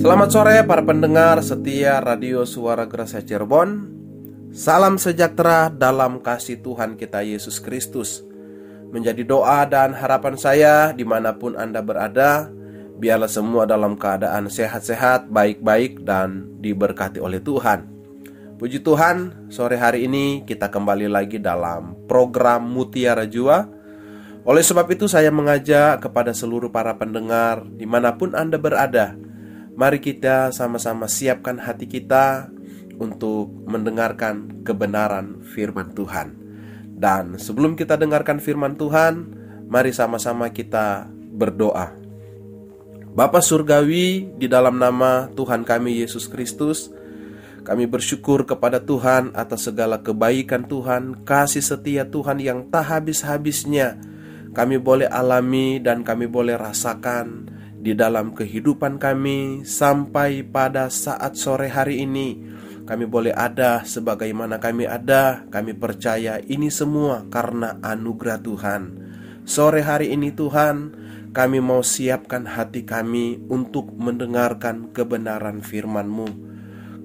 Selamat sore para pendengar setia Radio Suara Gerasa Cirebon. Salam sejahtera dalam kasih Tuhan kita Yesus Kristus. Menjadi doa dan harapan saya di mana pun Anda berada Biarlah semua dalam keadaan sehat-sehat, baik-baik, dan diberkati oleh Tuhan. Puji Tuhan, sore hari ini kita kembali lagi dalam program Mutiara Jua Oleh sebab itu saya mengajak kepada seluruh para pendengar di mana pun Anda berada Mari kita sama-sama siapkan hati kita untuk mendengarkan kebenaran firman Tuhan. Dan sebelum kita dengarkan firman Tuhan, mari sama-sama kita berdoa. Bapa Surgawi, di dalam nama Tuhan kami Yesus Kristus, kami bersyukur kepada Tuhan atas segala kebaikan Tuhan, kasih setia Tuhan yang tak habis-habisnya. Kami boleh alami dan kami boleh rasakan di dalam kehidupan kami sampai pada saat sore hari ini. Kami boleh ada sebagaimana kami ada, kami percaya ini semua karena anugerah Tuhan. Sore hari ini Tuhan, kami mau siapkan hati kami untuk mendengarkan kebenaran firman-Mu.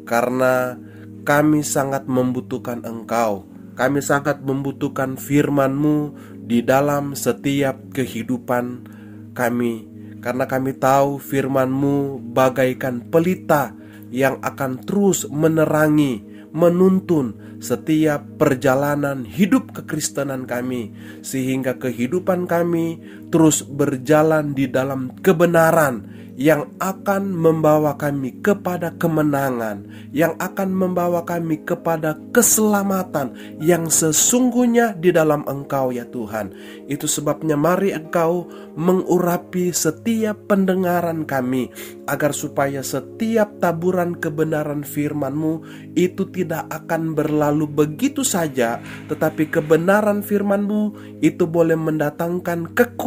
Karena kami sangat membutuhkan Engkau, kami sangat membutuhkan firman-Mu di dalam setiap kehidupan kami karena kami tahu firman-Mu bagaikan pelita yang akan terus menerangi, menuntun setiap perjalanan hidup kekristenan kami, sehingga kehidupan kami terus berjalan di dalam kebenaran yang akan membawa kami kepada kemenangan, yang akan membawa kami kepada keselamatan yang sesungguhnya di dalam Engkau, ya Tuhan. Itu sebabnya, mari Engkau mengurapi setiap pendengaran kami, agar supaya setiap taburan kebenaran firman-Mu itu tidak akan berlalu begitu saja, tetapi kebenaran firman-Mu itu boleh mendatangkan kekuatan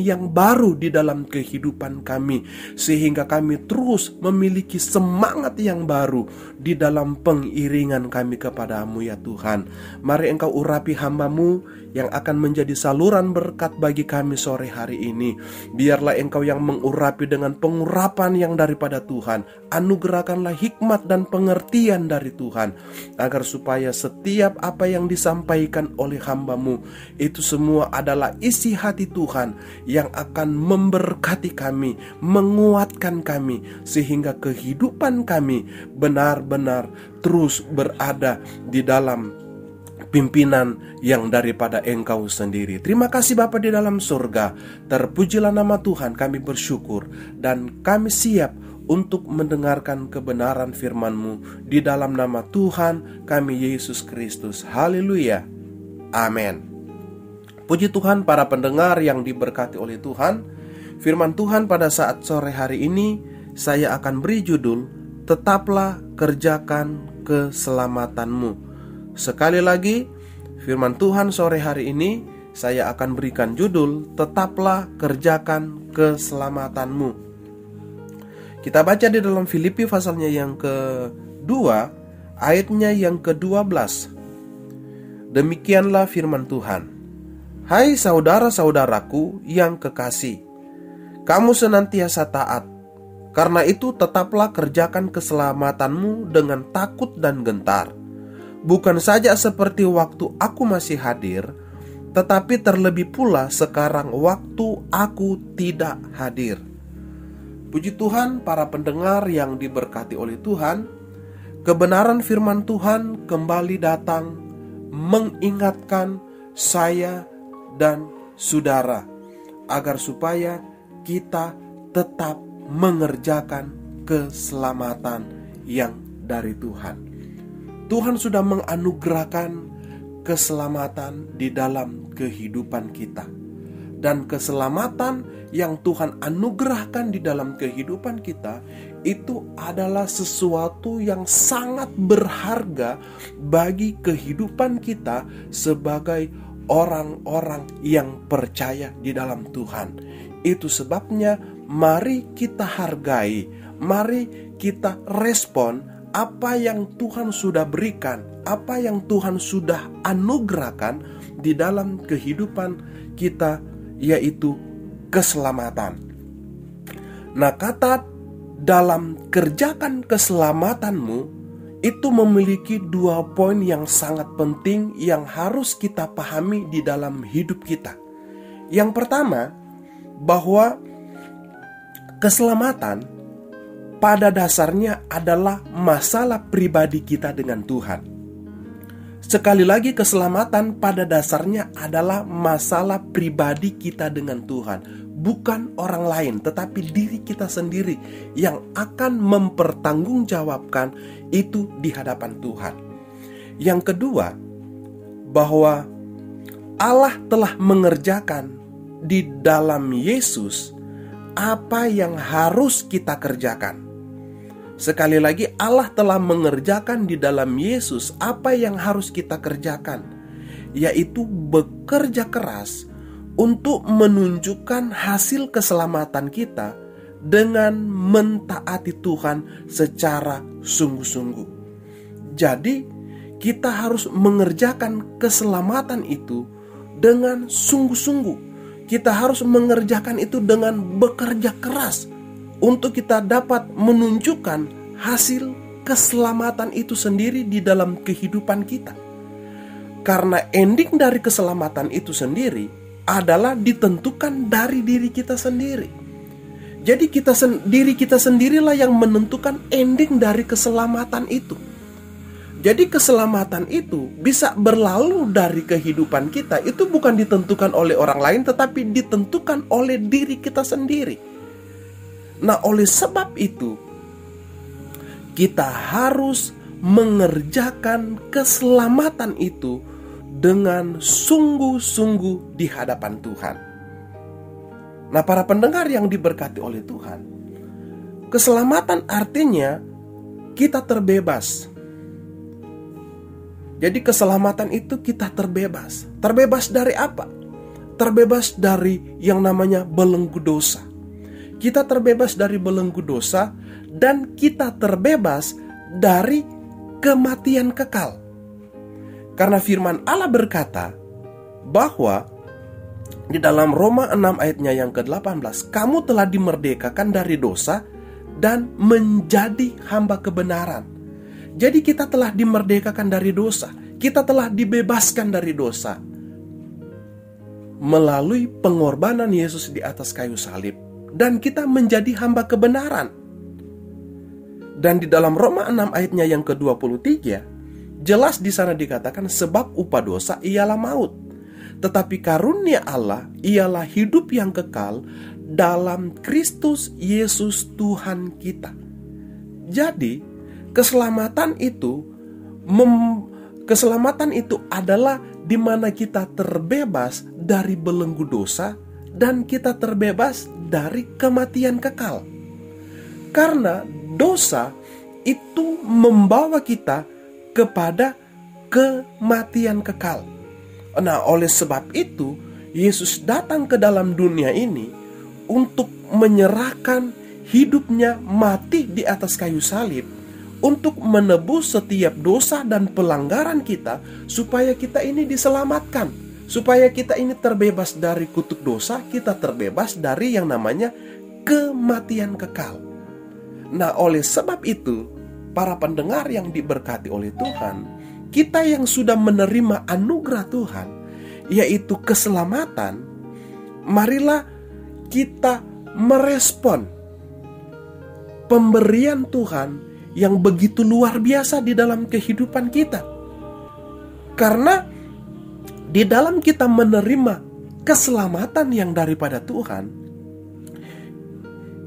yang baru di dalam kehidupan kami sehingga kami terus memiliki semangat yang baru di dalam pengiringan kami kepadamu ya Tuhan. Mari engkau urapi hambamu yang akan menjadi saluran berkat bagi kami sore hari ini. Biarlah engkau yang mengurapi dengan pengurapan yang daripada Tuhan. Anugerahkanlah hikmat dan pengertian dari Tuhan. Agar supaya setiap apa yang disampaikan oleh hambamu itu semua adalah isi hati Tuhan yang akan memberkati kami, menguatkan kami. Sehingga kehidupan kami benar-benar terus berada di dalam pimpinan yang daripada Engkau sendiri. Terima kasih Bapa di dalam surga. Terpujilah nama Tuhan, kami bersyukur dan kami siap untuk mendengarkan kebenaran firman-Mu di dalam nama Tuhan kami Yesus Kristus. Haleluya. Amin. Puji Tuhan para pendengar yang diberkati oleh Tuhan. Firman Tuhan pada saat sore hari ini saya akan beri judul Tetaplah kerjakan keselamatanmu Sekali lagi, firman Tuhan sore hari ini saya akan berikan judul Tetaplah kerjakan keselamatanmu. Kita baca di dalam Filipi pasalnya yang kedua, ayatnya yang ke-12. Demikianlah firman Tuhan. Hai saudara-saudaraku yang kekasih, kamu senantiasa taat. Karena itu tetaplah kerjakan keselamatanmu dengan takut dan gentar bukan saja seperti waktu aku masih hadir, tetapi terlebih pula sekarang waktu aku tidak hadir. Puji Tuhan, para pendengar yang diberkati oleh Tuhan, kebenaran firman Tuhan kembali datang mengingatkan saya dan saudara agar supaya kita tetap mengerjakan keselamatan yang dari Tuhan. Tuhan sudah menganugerahkan keselamatan di dalam kehidupan kita. Dan keselamatan yang Tuhan anugerahkan di dalam kehidupan kita itu adalah sesuatu yang sangat berharga bagi kehidupan kita sebagai orang-orang yang percaya di dalam Tuhan. Itu sebabnya mari kita hargai, mari kita respon apa yang Tuhan sudah berikan, apa yang Tuhan sudah anugerahkan di dalam kehidupan kita, yaitu keselamatan. Nah, kata dalam kerjakan keselamatanmu itu memiliki dua poin yang sangat penting yang harus kita pahami di dalam hidup kita. Yang pertama, bahwa keselamatan pada dasarnya adalah masalah pribadi kita dengan Tuhan. Sekali lagi, keselamatan pada dasarnya adalah masalah pribadi kita dengan Tuhan, bukan orang lain, tetapi diri kita sendiri yang akan mempertanggungjawabkan itu di hadapan Tuhan. Yang kedua, bahwa Allah telah mengerjakan di dalam Yesus apa yang harus kita kerjakan. Sekali lagi, Allah telah mengerjakan di dalam Yesus apa yang harus kita kerjakan, yaitu bekerja keras untuk menunjukkan hasil keselamatan kita dengan mentaati Tuhan secara sungguh-sungguh. Jadi, kita harus mengerjakan keselamatan itu dengan sungguh-sungguh. Kita harus mengerjakan itu dengan bekerja keras untuk kita dapat menunjukkan hasil keselamatan itu sendiri di dalam kehidupan kita. Karena ending dari keselamatan itu sendiri adalah ditentukan dari diri kita sendiri. Jadi kita sendiri kita sendirilah yang menentukan ending dari keselamatan itu. Jadi keselamatan itu bisa berlalu dari kehidupan kita itu bukan ditentukan oleh orang lain tetapi ditentukan oleh diri kita sendiri. Nah, oleh sebab itu kita harus mengerjakan keselamatan itu dengan sungguh-sungguh di hadapan Tuhan. Nah, para pendengar yang diberkati oleh Tuhan, keselamatan artinya kita terbebas. Jadi, keselamatan itu kita terbebas. Terbebas dari apa? Terbebas dari yang namanya belenggu dosa. Kita terbebas dari belenggu dosa, dan kita terbebas dari kematian kekal. Karena firman Allah berkata bahwa di dalam Roma 6 ayatnya yang ke-18, kamu telah dimerdekakan dari dosa dan menjadi hamba kebenaran. Jadi kita telah dimerdekakan dari dosa, kita telah dibebaskan dari dosa melalui pengorbanan Yesus di atas kayu salib dan kita menjadi hamba kebenaran. Dan di dalam Roma 6 ayatnya yang ke-23 Jelas di sana dikatakan sebab upah dosa ialah maut. Tetapi karunia Allah ialah hidup yang kekal dalam Kristus Yesus Tuhan kita. Jadi, keselamatan itu mem, keselamatan itu adalah di mana kita terbebas dari belenggu dosa dan kita terbebas dari kematian kekal. Karena dosa itu membawa kita kepada kematian kekal. Nah, oleh sebab itu, Yesus datang ke dalam dunia ini untuk menyerahkan hidupnya mati di atas kayu salib untuk menebus setiap dosa dan pelanggaran kita supaya kita ini diselamatkan, supaya kita ini terbebas dari kutuk dosa, kita terbebas dari yang namanya kematian kekal. Nah, oleh sebab itu, para pendengar yang diberkati oleh Tuhan, kita yang sudah menerima anugerah Tuhan, yaitu keselamatan, marilah kita merespon pemberian Tuhan yang begitu luar biasa di dalam kehidupan kita. Karena di dalam kita menerima keselamatan yang daripada Tuhan,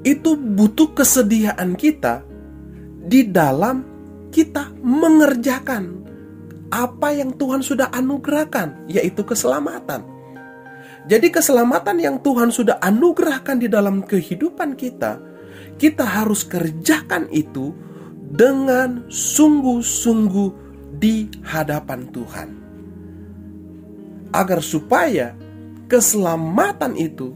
itu butuh kesediaan kita di dalam kita mengerjakan apa yang Tuhan sudah anugerahkan, yaitu keselamatan. Jadi, keselamatan yang Tuhan sudah anugerahkan di dalam kehidupan kita, kita harus kerjakan itu dengan sungguh-sungguh di hadapan Tuhan, agar supaya keselamatan itu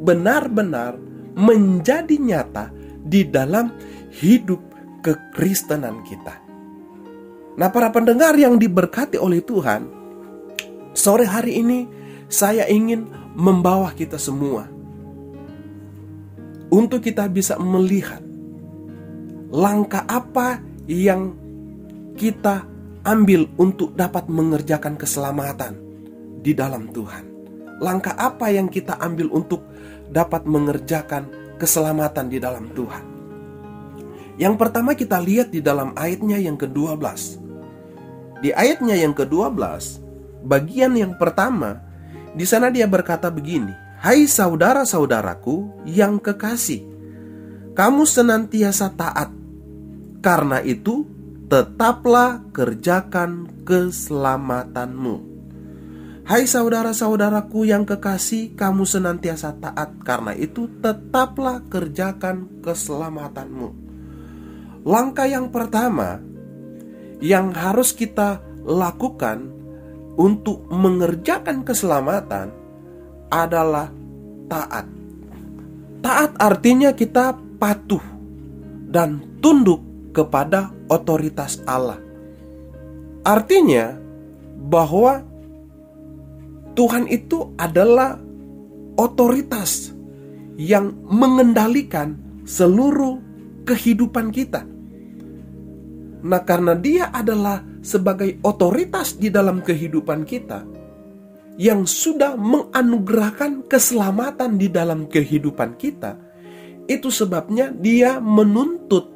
benar-benar menjadi nyata di dalam hidup kekristenan kita. Nah, para pendengar yang diberkati oleh Tuhan, sore hari ini saya ingin membawa kita semua untuk kita bisa melihat langkah apa yang kita ambil untuk dapat mengerjakan keselamatan di dalam Tuhan? Langkah apa yang kita ambil untuk dapat mengerjakan keselamatan di dalam Tuhan? Yang pertama kita lihat di dalam ayatnya yang ke-12. Di ayatnya yang ke-12, bagian yang pertama, di sana dia berkata begini, "Hai saudara-saudaraku yang kekasih, kamu senantiasa taat. Karena itu, tetaplah kerjakan keselamatanmu." Hai saudara-saudaraku yang kekasih, kamu senantiasa taat. Karena itu, tetaplah kerjakan keselamatanmu. Langkah yang pertama yang harus kita lakukan untuk mengerjakan keselamatan adalah taat. Taat artinya kita patuh dan tunduk kepada otoritas Allah. Artinya bahwa Tuhan itu adalah otoritas yang mengendalikan seluruh kehidupan kita. Nah, karena Dia adalah sebagai otoritas di dalam kehidupan kita yang sudah menganugerahkan keselamatan di dalam kehidupan kita, itu sebabnya Dia menuntut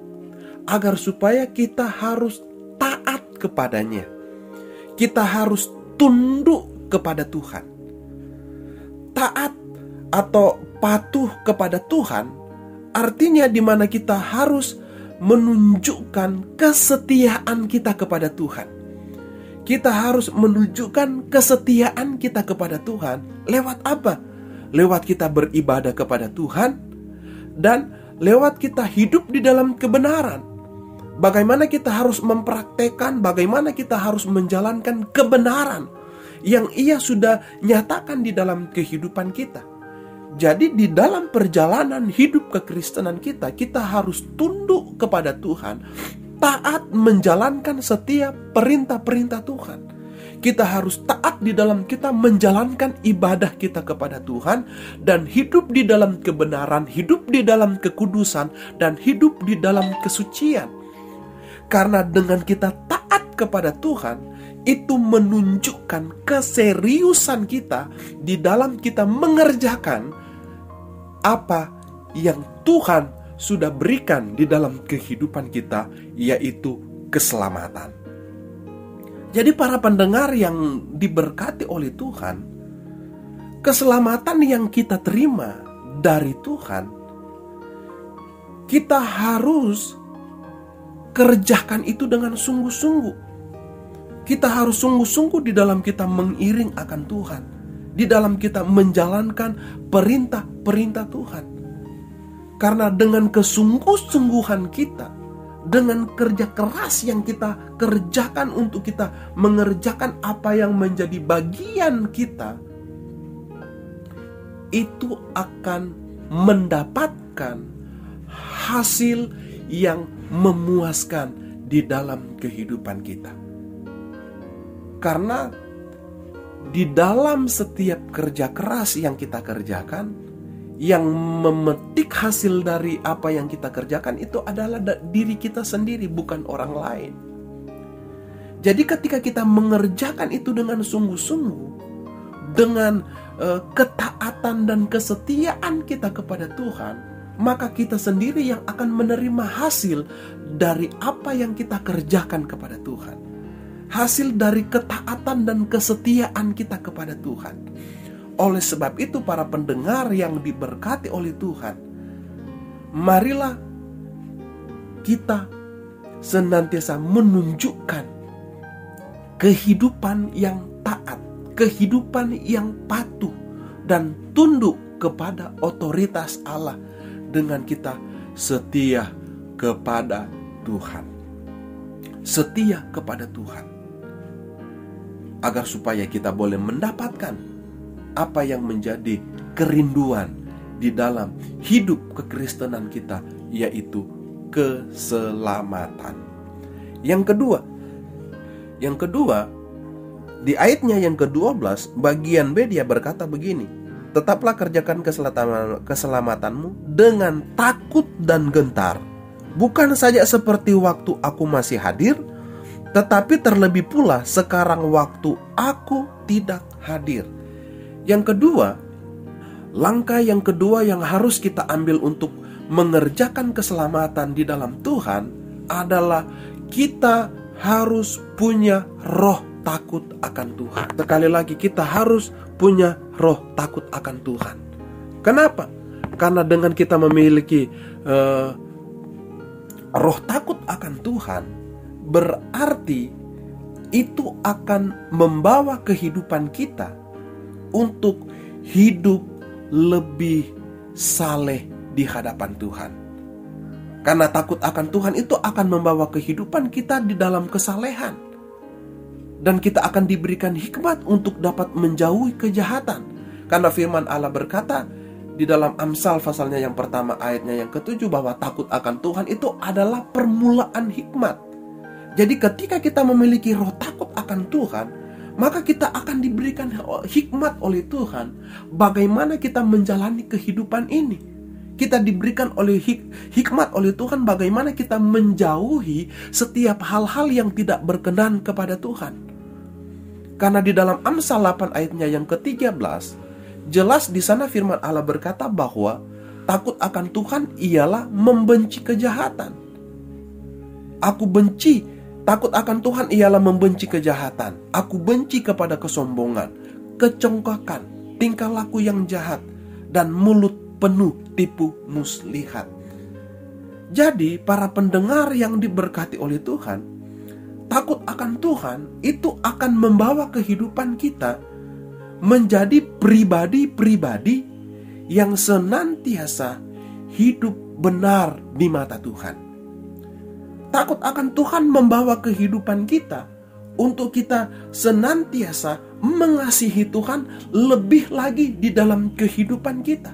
agar supaya kita harus taat kepadanya. Kita harus tunduk kepada Tuhan. Taat atau patuh kepada Tuhan Artinya di mana kita harus menunjukkan kesetiaan kita kepada Tuhan. Kita harus menunjukkan kesetiaan kita kepada Tuhan lewat apa? Lewat kita beribadah kepada Tuhan dan lewat kita hidup di dalam kebenaran. Bagaimana kita harus mempraktekkan, bagaimana kita harus menjalankan kebenaran yang Ia sudah nyatakan di dalam kehidupan kita. Jadi di dalam perjalanan hidup kekristenan kita, kita harus tunduk kepada Tuhan, taat menjalankan setiap perintah-perintah Tuhan. Kita harus taat di dalam kita menjalankan ibadah kita kepada Tuhan dan hidup di dalam kebenaran, hidup di dalam kekudusan dan hidup di dalam kesucian. Karena dengan kita taat kepada Tuhan, itu menunjukkan keseriusan kita di dalam kita mengerjakan apa yang Tuhan sudah berikan di dalam kehidupan kita, yaitu keselamatan. Jadi, para pendengar yang diberkati oleh Tuhan, keselamatan yang kita terima dari Tuhan, kita harus kerjakan itu dengan sungguh-sungguh. Kita harus sungguh-sungguh di dalam kita mengiring akan Tuhan di dalam kita menjalankan perintah-perintah Tuhan. Karena dengan kesungguh-sungguhan kita, dengan kerja keras yang kita kerjakan untuk kita mengerjakan apa yang menjadi bagian kita, itu akan mendapatkan hasil yang memuaskan di dalam kehidupan kita. Karena di dalam setiap kerja keras yang kita kerjakan, yang memetik hasil dari apa yang kita kerjakan itu adalah diri kita sendiri, bukan orang lain. Jadi, ketika kita mengerjakan itu dengan sungguh-sungguh, dengan uh, ketaatan dan kesetiaan kita kepada Tuhan, maka kita sendiri yang akan menerima hasil dari apa yang kita kerjakan kepada Tuhan hasil dari ketaatan dan kesetiaan kita kepada Tuhan. Oleh sebab itu, para pendengar yang diberkati oleh Tuhan, marilah kita senantiasa menunjukkan kehidupan yang taat, kehidupan yang patuh, dan tunduk kepada otoritas Allah dengan kita setia kepada Tuhan. Setia kepada Tuhan agar supaya kita boleh mendapatkan apa yang menjadi kerinduan di dalam hidup kekristenan kita yaitu keselamatan. Yang kedua, yang kedua di ayatnya yang ke-12 bagian B dia berkata begini, tetaplah kerjakan keselamatanmu dengan takut dan gentar bukan saja seperti waktu aku masih hadir, tetapi terlebih pula sekarang waktu aku tidak hadir. Yang kedua, langkah yang kedua yang harus kita ambil untuk mengerjakan keselamatan di dalam Tuhan adalah kita harus punya roh takut akan Tuhan. Sekali lagi kita harus punya roh takut akan Tuhan. Kenapa? Karena dengan kita memiliki uh, roh takut akan Tuhan, berarti itu akan membawa kehidupan kita untuk hidup lebih saleh di hadapan Tuhan. Karena takut akan Tuhan itu akan membawa kehidupan kita di dalam kesalehan dan kita akan diberikan hikmat untuk dapat menjauhi kejahatan. Karena firman Allah berkata di dalam Amsal pasalnya yang pertama ayatnya yang ketujuh bahwa takut akan Tuhan itu adalah permulaan hikmat. Jadi ketika kita memiliki roh takut akan Tuhan, maka kita akan diberikan hikmat oleh Tuhan bagaimana kita menjalani kehidupan ini. Kita diberikan oleh hik hikmat oleh Tuhan bagaimana kita menjauhi setiap hal-hal yang tidak berkenan kepada Tuhan. Karena di dalam Amsal 8 ayatnya yang ke-13, jelas di sana firman Allah berkata bahwa takut akan Tuhan ialah membenci kejahatan. Aku benci, takut akan Tuhan ialah membenci kejahatan. Aku benci kepada kesombongan, kecongkakan, tingkah laku yang jahat, dan mulut penuh tipu muslihat. Jadi, para pendengar yang diberkati oleh Tuhan, takut akan Tuhan itu akan membawa kehidupan kita menjadi pribadi-pribadi yang senantiasa hidup benar di mata Tuhan. Takut akan Tuhan membawa kehidupan kita untuk kita senantiasa mengasihi Tuhan lebih lagi di dalam kehidupan kita.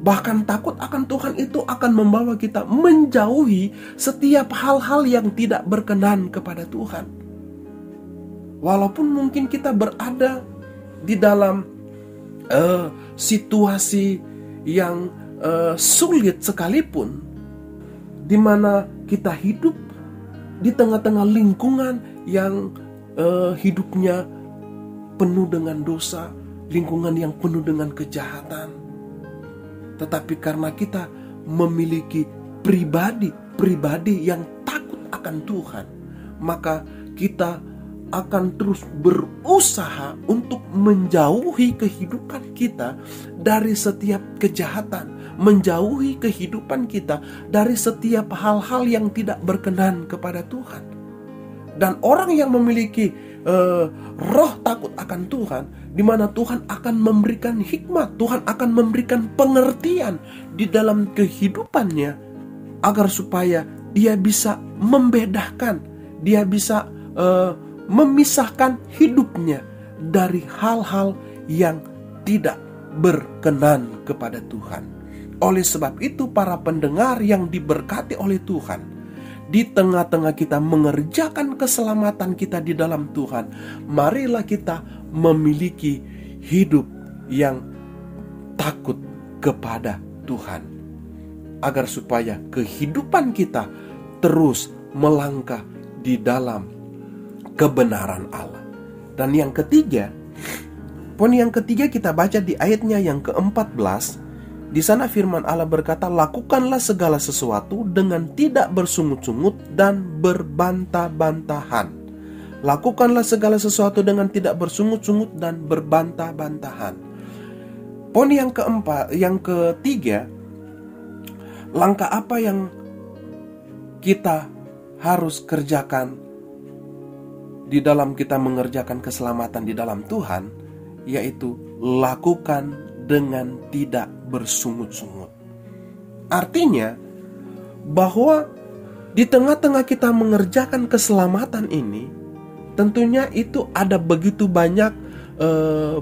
Bahkan takut akan Tuhan itu akan membawa kita menjauhi setiap hal-hal yang tidak berkenan kepada Tuhan. Walaupun mungkin kita berada di dalam uh, situasi yang uh, sulit sekalipun, di mana kita hidup di tengah-tengah lingkungan yang uh, hidupnya penuh dengan dosa, lingkungan yang penuh dengan kejahatan, tetapi karena kita memiliki pribadi-pribadi yang takut akan Tuhan, maka kita akan terus berusaha untuk menjauhi kehidupan kita dari setiap kejahatan, menjauhi kehidupan kita dari setiap hal-hal yang tidak berkenan kepada Tuhan. Dan orang yang memiliki uh, roh takut akan Tuhan, di mana Tuhan akan memberikan hikmat, Tuhan akan memberikan pengertian di dalam kehidupannya agar supaya dia bisa membedakan, dia bisa uh, memisahkan hidupnya dari hal-hal yang tidak berkenan kepada Tuhan. Oleh sebab itu, para pendengar yang diberkati oleh Tuhan, di tengah-tengah kita mengerjakan keselamatan kita di dalam Tuhan, marilah kita memiliki hidup yang takut kepada Tuhan, agar supaya kehidupan kita terus melangkah di dalam kebenaran Allah. Dan yang ketiga, poin yang ketiga kita baca di ayatnya yang ke-14 di sana firman Allah berkata, "Lakukanlah segala sesuatu dengan tidak bersungut-sungut dan berbantah-bantahan." Lakukanlah segala sesuatu dengan tidak bersungut-sungut dan berbantah-bantahan. Poin yang keempat, yang ketiga, langkah apa yang kita harus kerjakan di dalam kita mengerjakan keselamatan di dalam Tuhan, yaitu lakukan dengan tidak bersungut-sungut. Artinya bahwa di tengah-tengah kita mengerjakan keselamatan ini, tentunya itu ada begitu banyak uh,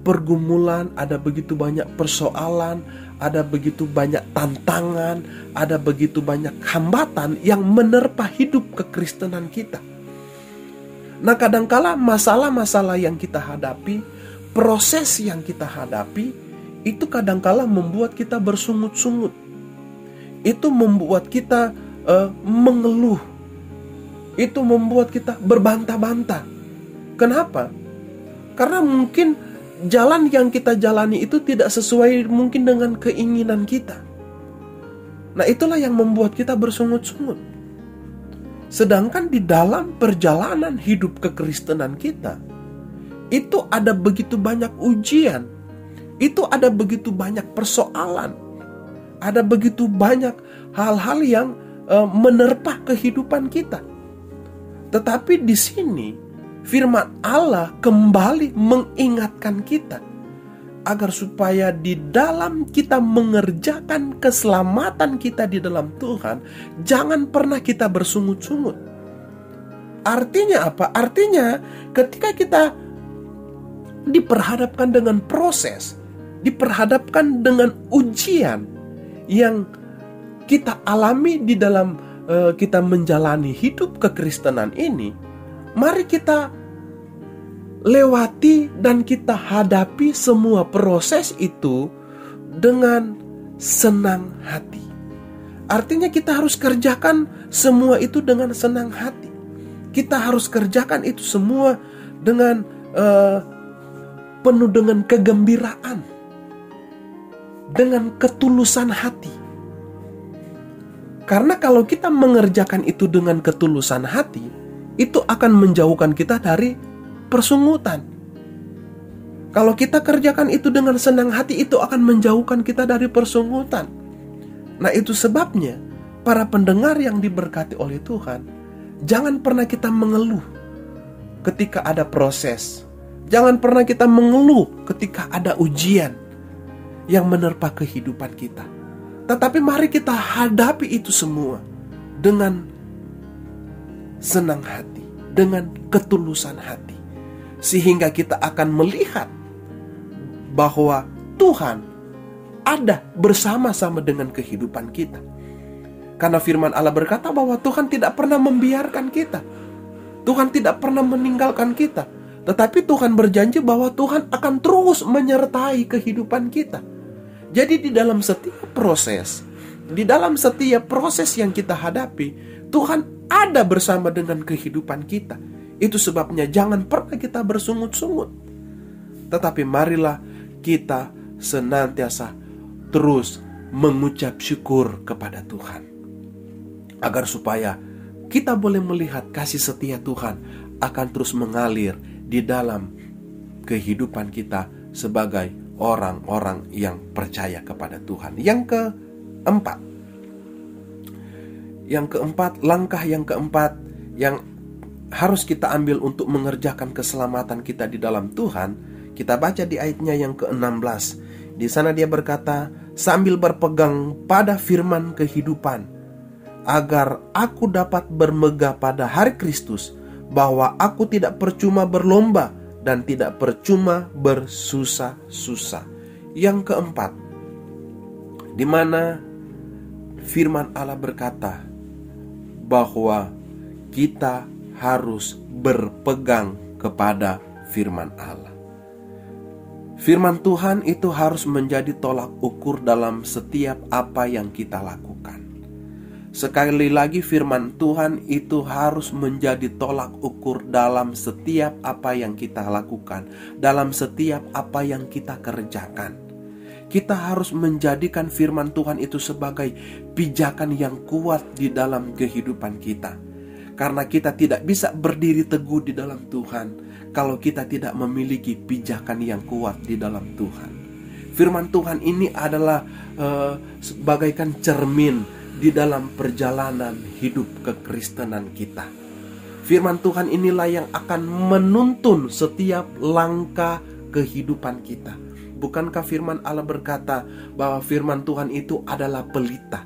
pergumulan, ada begitu banyak persoalan, ada begitu banyak tantangan, ada begitu banyak hambatan yang menerpa hidup kekristenan kita. Nah, kadangkala masalah-masalah yang kita hadapi, proses yang kita hadapi, itu kadangkala membuat kita bersungut-sungut. itu membuat kita uh, mengeluh. Itu membuat kita berbantah-bantah. Kenapa? Karena mungkin jalan yang kita jalani itu tidak sesuai mungkin dengan keinginan kita. Nah, itulah yang membuat kita bersungut-sungut. Sedangkan di dalam perjalanan hidup kekristenan kita, itu ada begitu banyak ujian, itu ada begitu banyak persoalan, ada begitu banyak hal-hal yang uh, menerpa kehidupan kita. Tetapi di sini firman Allah kembali mengingatkan kita agar supaya di dalam kita mengerjakan keselamatan kita di dalam Tuhan, jangan pernah kita bersungut-sungut. Artinya apa? Artinya ketika kita diperhadapkan dengan proses, diperhadapkan dengan ujian yang kita alami di dalam uh, kita menjalani hidup kekristenan ini, mari kita lewati dan kita hadapi semua proses itu dengan senang hati. Artinya kita harus kerjakan semua itu dengan senang hati. Kita harus kerjakan itu semua dengan uh, penuh dengan kegembiraan, dengan ketulusan hati. Karena kalau kita mengerjakan itu dengan ketulusan hati, itu akan menjauhkan kita dari persungutan. Kalau kita kerjakan itu dengan senang hati, itu akan menjauhkan kita dari persungutan. Nah, itu sebabnya para pendengar yang diberkati oleh Tuhan, jangan pernah kita mengeluh ketika ada proses. Jangan pernah kita mengeluh ketika ada ujian yang menerpa kehidupan kita tetapi mari kita hadapi itu semua dengan senang hati, dengan ketulusan hati. Sehingga kita akan melihat bahwa Tuhan ada bersama-sama dengan kehidupan kita. Karena firman Allah berkata bahwa Tuhan tidak pernah membiarkan kita. Tuhan tidak pernah meninggalkan kita. Tetapi Tuhan berjanji bahwa Tuhan akan terus menyertai kehidupan kita. Jadi di dalam setiap proses, di dalam setiap proses yang kita hadapi, Tuhan ada bersama dengan kehidupan kita. Itu sebabnya jangan pernah kita bersungut-sungut. Tetapi marilah kita senantiasa terus mengucap syukur kepada Tuhan. Agar supaya kita boleh melihat kasih setia Tuhan akan terus mengalir di dalam kehidupan kita sebagai orang-orang yang percaya kepada Tuhan. Yang keempat, yang keempat, langkah yang keempat yang harus kita ambil untuk mengerjakan keselamatan kita di dalam Tuhan, kita baca di ayatnya yang ke-16. Di sana dia berkata, sambil berpegang pada firman kehidupan, agar aku dapat bermegah pada hari Kristus, bahwa aku tidak percuma berlomba dan tidak percuma bersusah-susah. Yang keempat, di mana firman Allah berkata bahwa kita harus berpegang kepada firman Allah. Firman Tuhan itu harus menjadi tolak ukur dalam setiap apa yang kita lakukan. Sekali lagi firman Tuhan itu harus menjadi tolak ukur dalam setiap apa yang kita lakukan, dalam setiap apa yang kita kerjakan. Kita harus menjadikan firman Tuhan itu sebagai pijakan yang kuat di dalam kehidupan kita. Karena kita tidak bisa berdiri teguh di dalam Tuhan kalau kita tidak memiliki pijakan yang kuat di dalam Tuhan. Firman Tuhan ini adalah uh, bagaikan cermin di dalam perjalanan hidup kekristenan kita. Firman Tuhan inilah yang akan menuntun setiap langkah kehidupan kita. Bukankah firman Allah berkata bahwa firman Tuhan itu adalah pelita?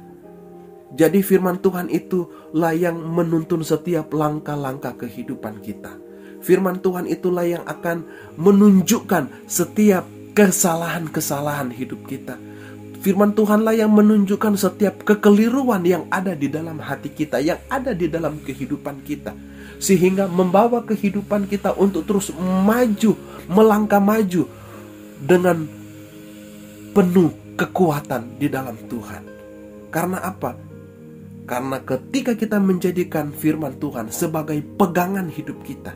Jadi firman Tuhan itulah yang menuntun setiap langkah-langkah kehidupan kita. Firman Tuhan itulah yang akan menunjukkan setiap kesalahan-kesalahan hidup kita Firman Tuhanlah yang menunjukkan setiap kekeliruan yang ada di dalam hati kita, yang ada di dalam kehidupan kita, sehingga membawa kehidupan kita untuk terus maju, melangkah maju dengan penuh kekuatan di dalam Tuhan. Karena apa? Karena ketika kita menjadikan firman Tuhan sebagai pegangan hidup kita,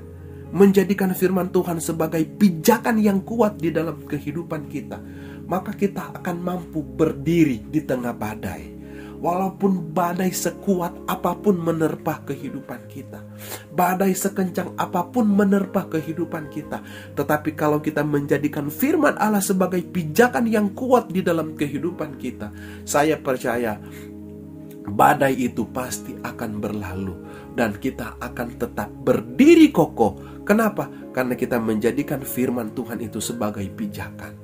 menjadikan firman Tuhan sebagai pijakan yang kuat di dalam kehidupan kita, maka kita akan mampu berdiri di tengah badai. Walaupun badai sekuat apa pun menerpa kehidupan kita, badai sekencang apa pun menerpa kehidupan kita, tetapi kalau kita menjadikan firman Allah sebagai pijakan yang kuat di dalam kehidupan kita, saya percaya badai itu pasti akan berlalu dan kita akan tetap berdiri kokoh. Kenapa? Karena kita menjadikan firman Tuhan itu sebagai pijakan.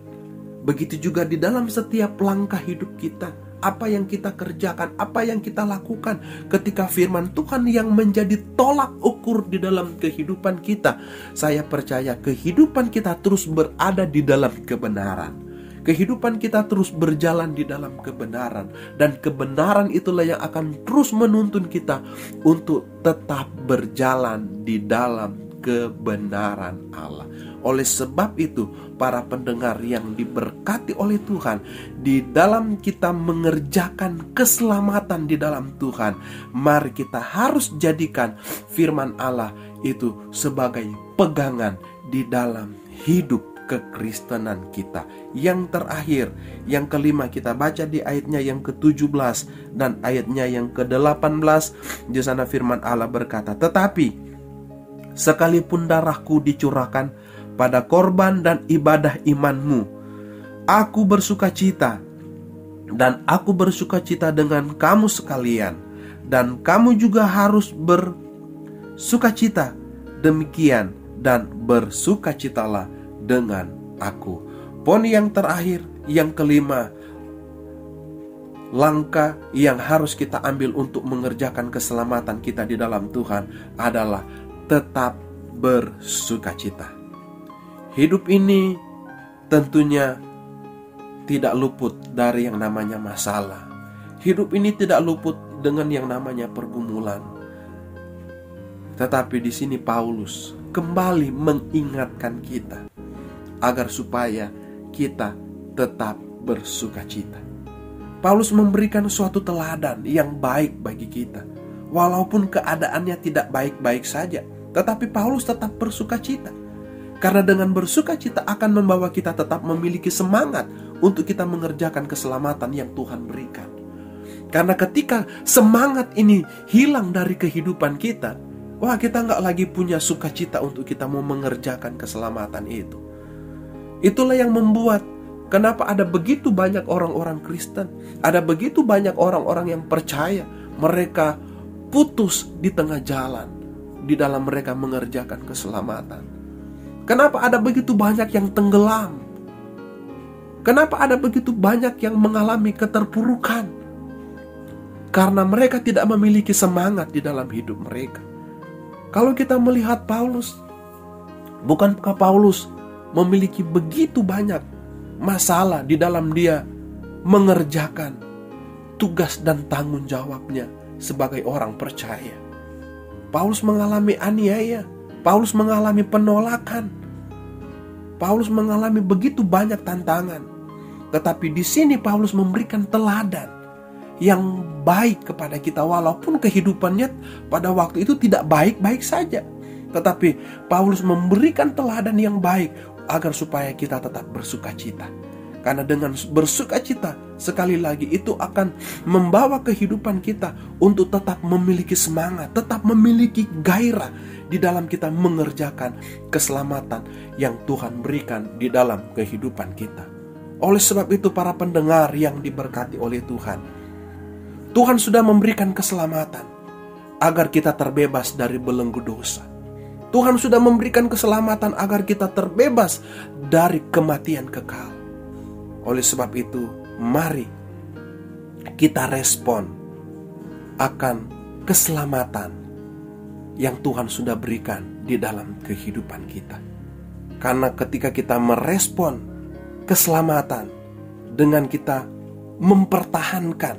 Begitu juga di dalam setiap langkah hidup kita apa yang kita kerjakan, apa yang kita lakukan ketika firman Tuhan yang menjadi tolak ukur di dalam kehidupan kita. Saya percaya kehidupan kita terus berada di dalam kebenaran. Kehidupan kita terus berjalan di dalam kebenaran, dan kebenaran itulah yang akan terus menuntun kita untuk tetap berjalan di dalam kebenaran Allah. Oleh sebab itu, para pendengar yang diberkati oleh Tuhan, di dalam kita mengerjakan keselamatan di dalam Tuhan, mari kita harus jadikan firman Allah itu sebagai pegangan di dalam hidup kekristenan kita. Yang terakhir, yang kelima kita baca di ayatnya yang ke-17 dan ayatnya yang ke-18 di sana firman Allah berkata, "Tetapi sekalipun darahku dicurahkan pada korban dan ibadah imanmu. Aku bersuka cita dan aku bersuka cita dengan kamu sekalian dan kamu juga harus bersuka cita demikian dan bersukacitalah dengan aku. Poin yang terakhir, yang kelima, langkah yang harus kita ambil untuk mengerjakan keselamatan kita di dalam Tuhan adalah tetap bersukacita. Hidup ini tentunya tidak luput dari yang namanya masalah. Hidup ini tidak luput dengan yang namanya pergumulan. Tetapi di sini Paulus kembali mengingatkan kita agar supaya kita tetap bersuka cita. Paulus memberikan suatu teladan yang baik bagi kita. Walaupun keadaannya tidak baik-baik saja, tetapi Paulus tetap bersuka cita. Karena dengan bersuka cita akan membawa kita tetap memiliki semangat untuk kita mengerjakan keselamatan yang Tuhan berikan. Karena ketika semangat ini hilang dari kehidupan kita, wah kita nggak lagi punya sukacita untuk kita mau mengerjakan keselamatan itu. Itulah yang membuat kenapa ada begitu banyak orang-orang Kristen, ada begitu banyak orang-orang yang percaya mereka putus di tengah jalan di dalam mereka mengerjakan keselamatan. Kenapa ada begitu banyak yang tenggelam? Kenapa ada begitu banyak yang mengalami keterpurukan? Karena mereka tidak memiliki semangat di dalam hidup mereka. Kalau kita melihat Paulus, bukankah Paulus memiliki begitu banyak masalah di dalam dia mengerjakan tugas dan tanggung jawabnya sebagai orang percaya? Paulus mengalami aniaya, Paulus mengalami penolakan. Paulus mengalami begitu banyak tantangan. Tetapi di sini Paulus memberikan teladan yang baik kepada kita walaupun kehidupannya pada waktu itu tidak baik-baik saja. Tetapi Paulus memberikan teladan yang baik agar supaya kita tetap bersuka cita. Karena dengan bersuka cita sekali lagi itu akan membawa kehidupan kita untuk tetap memiliki semangat, tetap memiliki gairah di dalam kita mengerjakan keselamatan yang Tuhan berikan di dalam kehidupan kita. Oleh sebab itu para pendengar yang diberkati oleh Tuhan, Tuhan sudah memberikan keselamatan agar kita terbebas dari belenggu dosa. Tuhan sudah memberikan keselamatan agar kita terbebas dari kematian kekal. Oleh sebab itu, mari kita respon akan keselamatan yang Tuhan sudah berikan di dalam kehidupan kita. Karena ketika kita merespon keselamatan dengan kita mempertahankan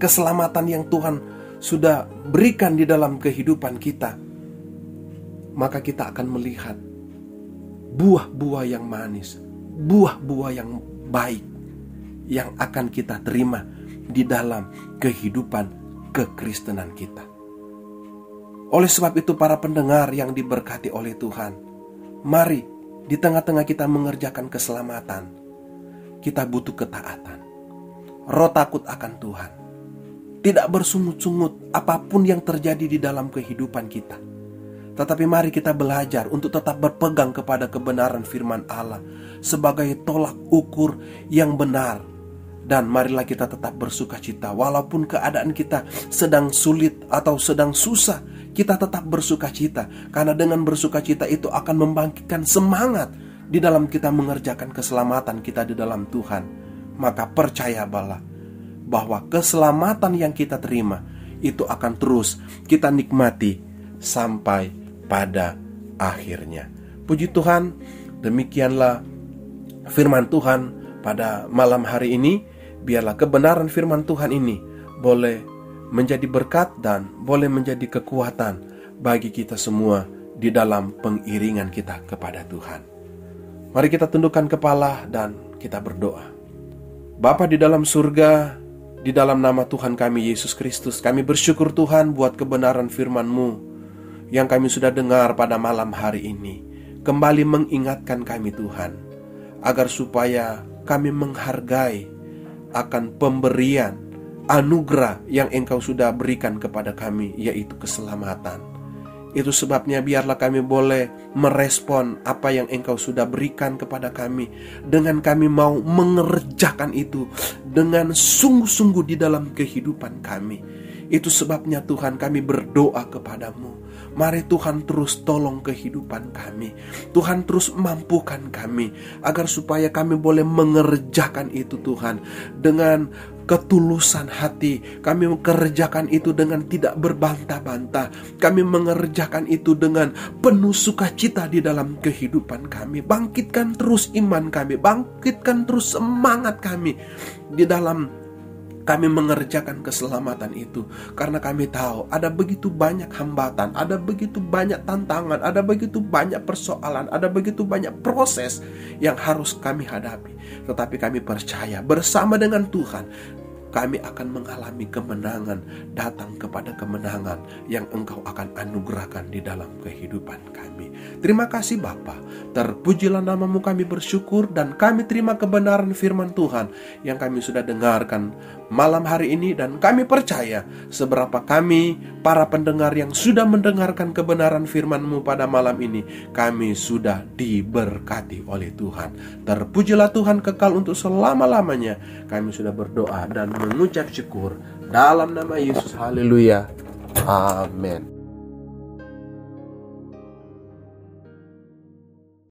keselamatan yang Tuhan sudah berikan di dalam kehidupan kita, maka kita akan melihat buah-buah yang manis, buah-buah yang baik yang akan kita terima di dalam kehidupan kekristenan kita. Oleh sebab itu para pendengar yang diberkati oleh Tuhan, mari di tengah-tengah kita mengerjakan keselamatan, kita butuh ketaatan. Roh takut akan Tuhan. Tidak bersungut-sungut apa pun yang terjadi di dalam kehidupan kita. Tetapi mari kita belajar untuk tetap berpegang kepada kebenaran firman Allah sebagai tolak ukur yang benar. Dan marilah kita tetap bersuka cita. Walaupun keadaan kita sedang sulit atau sedang susah kita tetap bersuka cita. Karena dengan bersuka cita itu akan membangkitkan semangat di dalam kita mengerjakan keselamatan kita di dalam Tuhan. Maka percaya bala bahwa keselamatan yang kita terima itu akan terus kita nikmati sampai pada akhirnya puji Tuhan demikianlah firman Tuhan pada malam hari ini biarlah kebenaran firman Tuhan ini boleh menjadi berkat dan boleh menjadi kekuatan bagi kita semua di dalam pengiringan kita kepada Tuhan. Mari kita tundukkan kepala dan kita berdoa. Bapa di dalam surga, di dalam nama Tuhan kami Yesus Kristus, kami bersyukur Tuhan buat kebenaran firman-Mu yang kami sudah dengar pada malam hari ini. Kembali mengingatkan kami Tuhan, agar supaya kami menghargai akan pemberian anugerah yang Engkau sudah berikan kepada kami, yaitu keselamatan. Itu sebabnya biarlah kami boleh merespon apa yang Engkau sudah berikan kepada kami dengan kami mau mengerjakan itu dengan sungguh-sungguh di dalam kehidupan kami. Itu sebabnya Tuhan kami berdoa kepadamu Mari Tuhan terus tolong kehidupan kami. Tuhan terus mampukan kami agar supaya kami boleh mengerjakan itu Tuhan dengan ketulusan hati. Kami mengerjakan itu dengan tidak berbantah-bantah. Kami mengerjakan itu dengan penuh sukacita di dalam kehidupan kami. Bangkitkan terus iman kami, bangkitkan terus semangat kami di dalam kami mengerjakan keselamatan itu karena kami tahu ada begitu banyak hambatan, ada begitu banyak tantangan, ada begitu banyak persoalan, ada begitu banyak proses yang harus kami hadapi. Tetapi kami percaya bersama dengan Tuhan kami akan mengalami kemenangan datang kepada kemenangan yang engkau akan anugerahkan di dalam kehidupan kami. Terima kasih Bapa. Terpujilah namamu kami bersyukur dan kami terima kebenaran firman Tuhan yang kami sudah dengarkan malam hari ini dan kami percaya seberapa kami para pendengar yang sudah mendengarkan kebenaran firman-Mu pada malam ini kami sudah diberkati oleh Tuhan. Terpujilah Tuhan kekal untuk selama-lamanya. Kami sudah berdoa dan mengucap syukur dalam nama Yesus. Haleluya. Amin.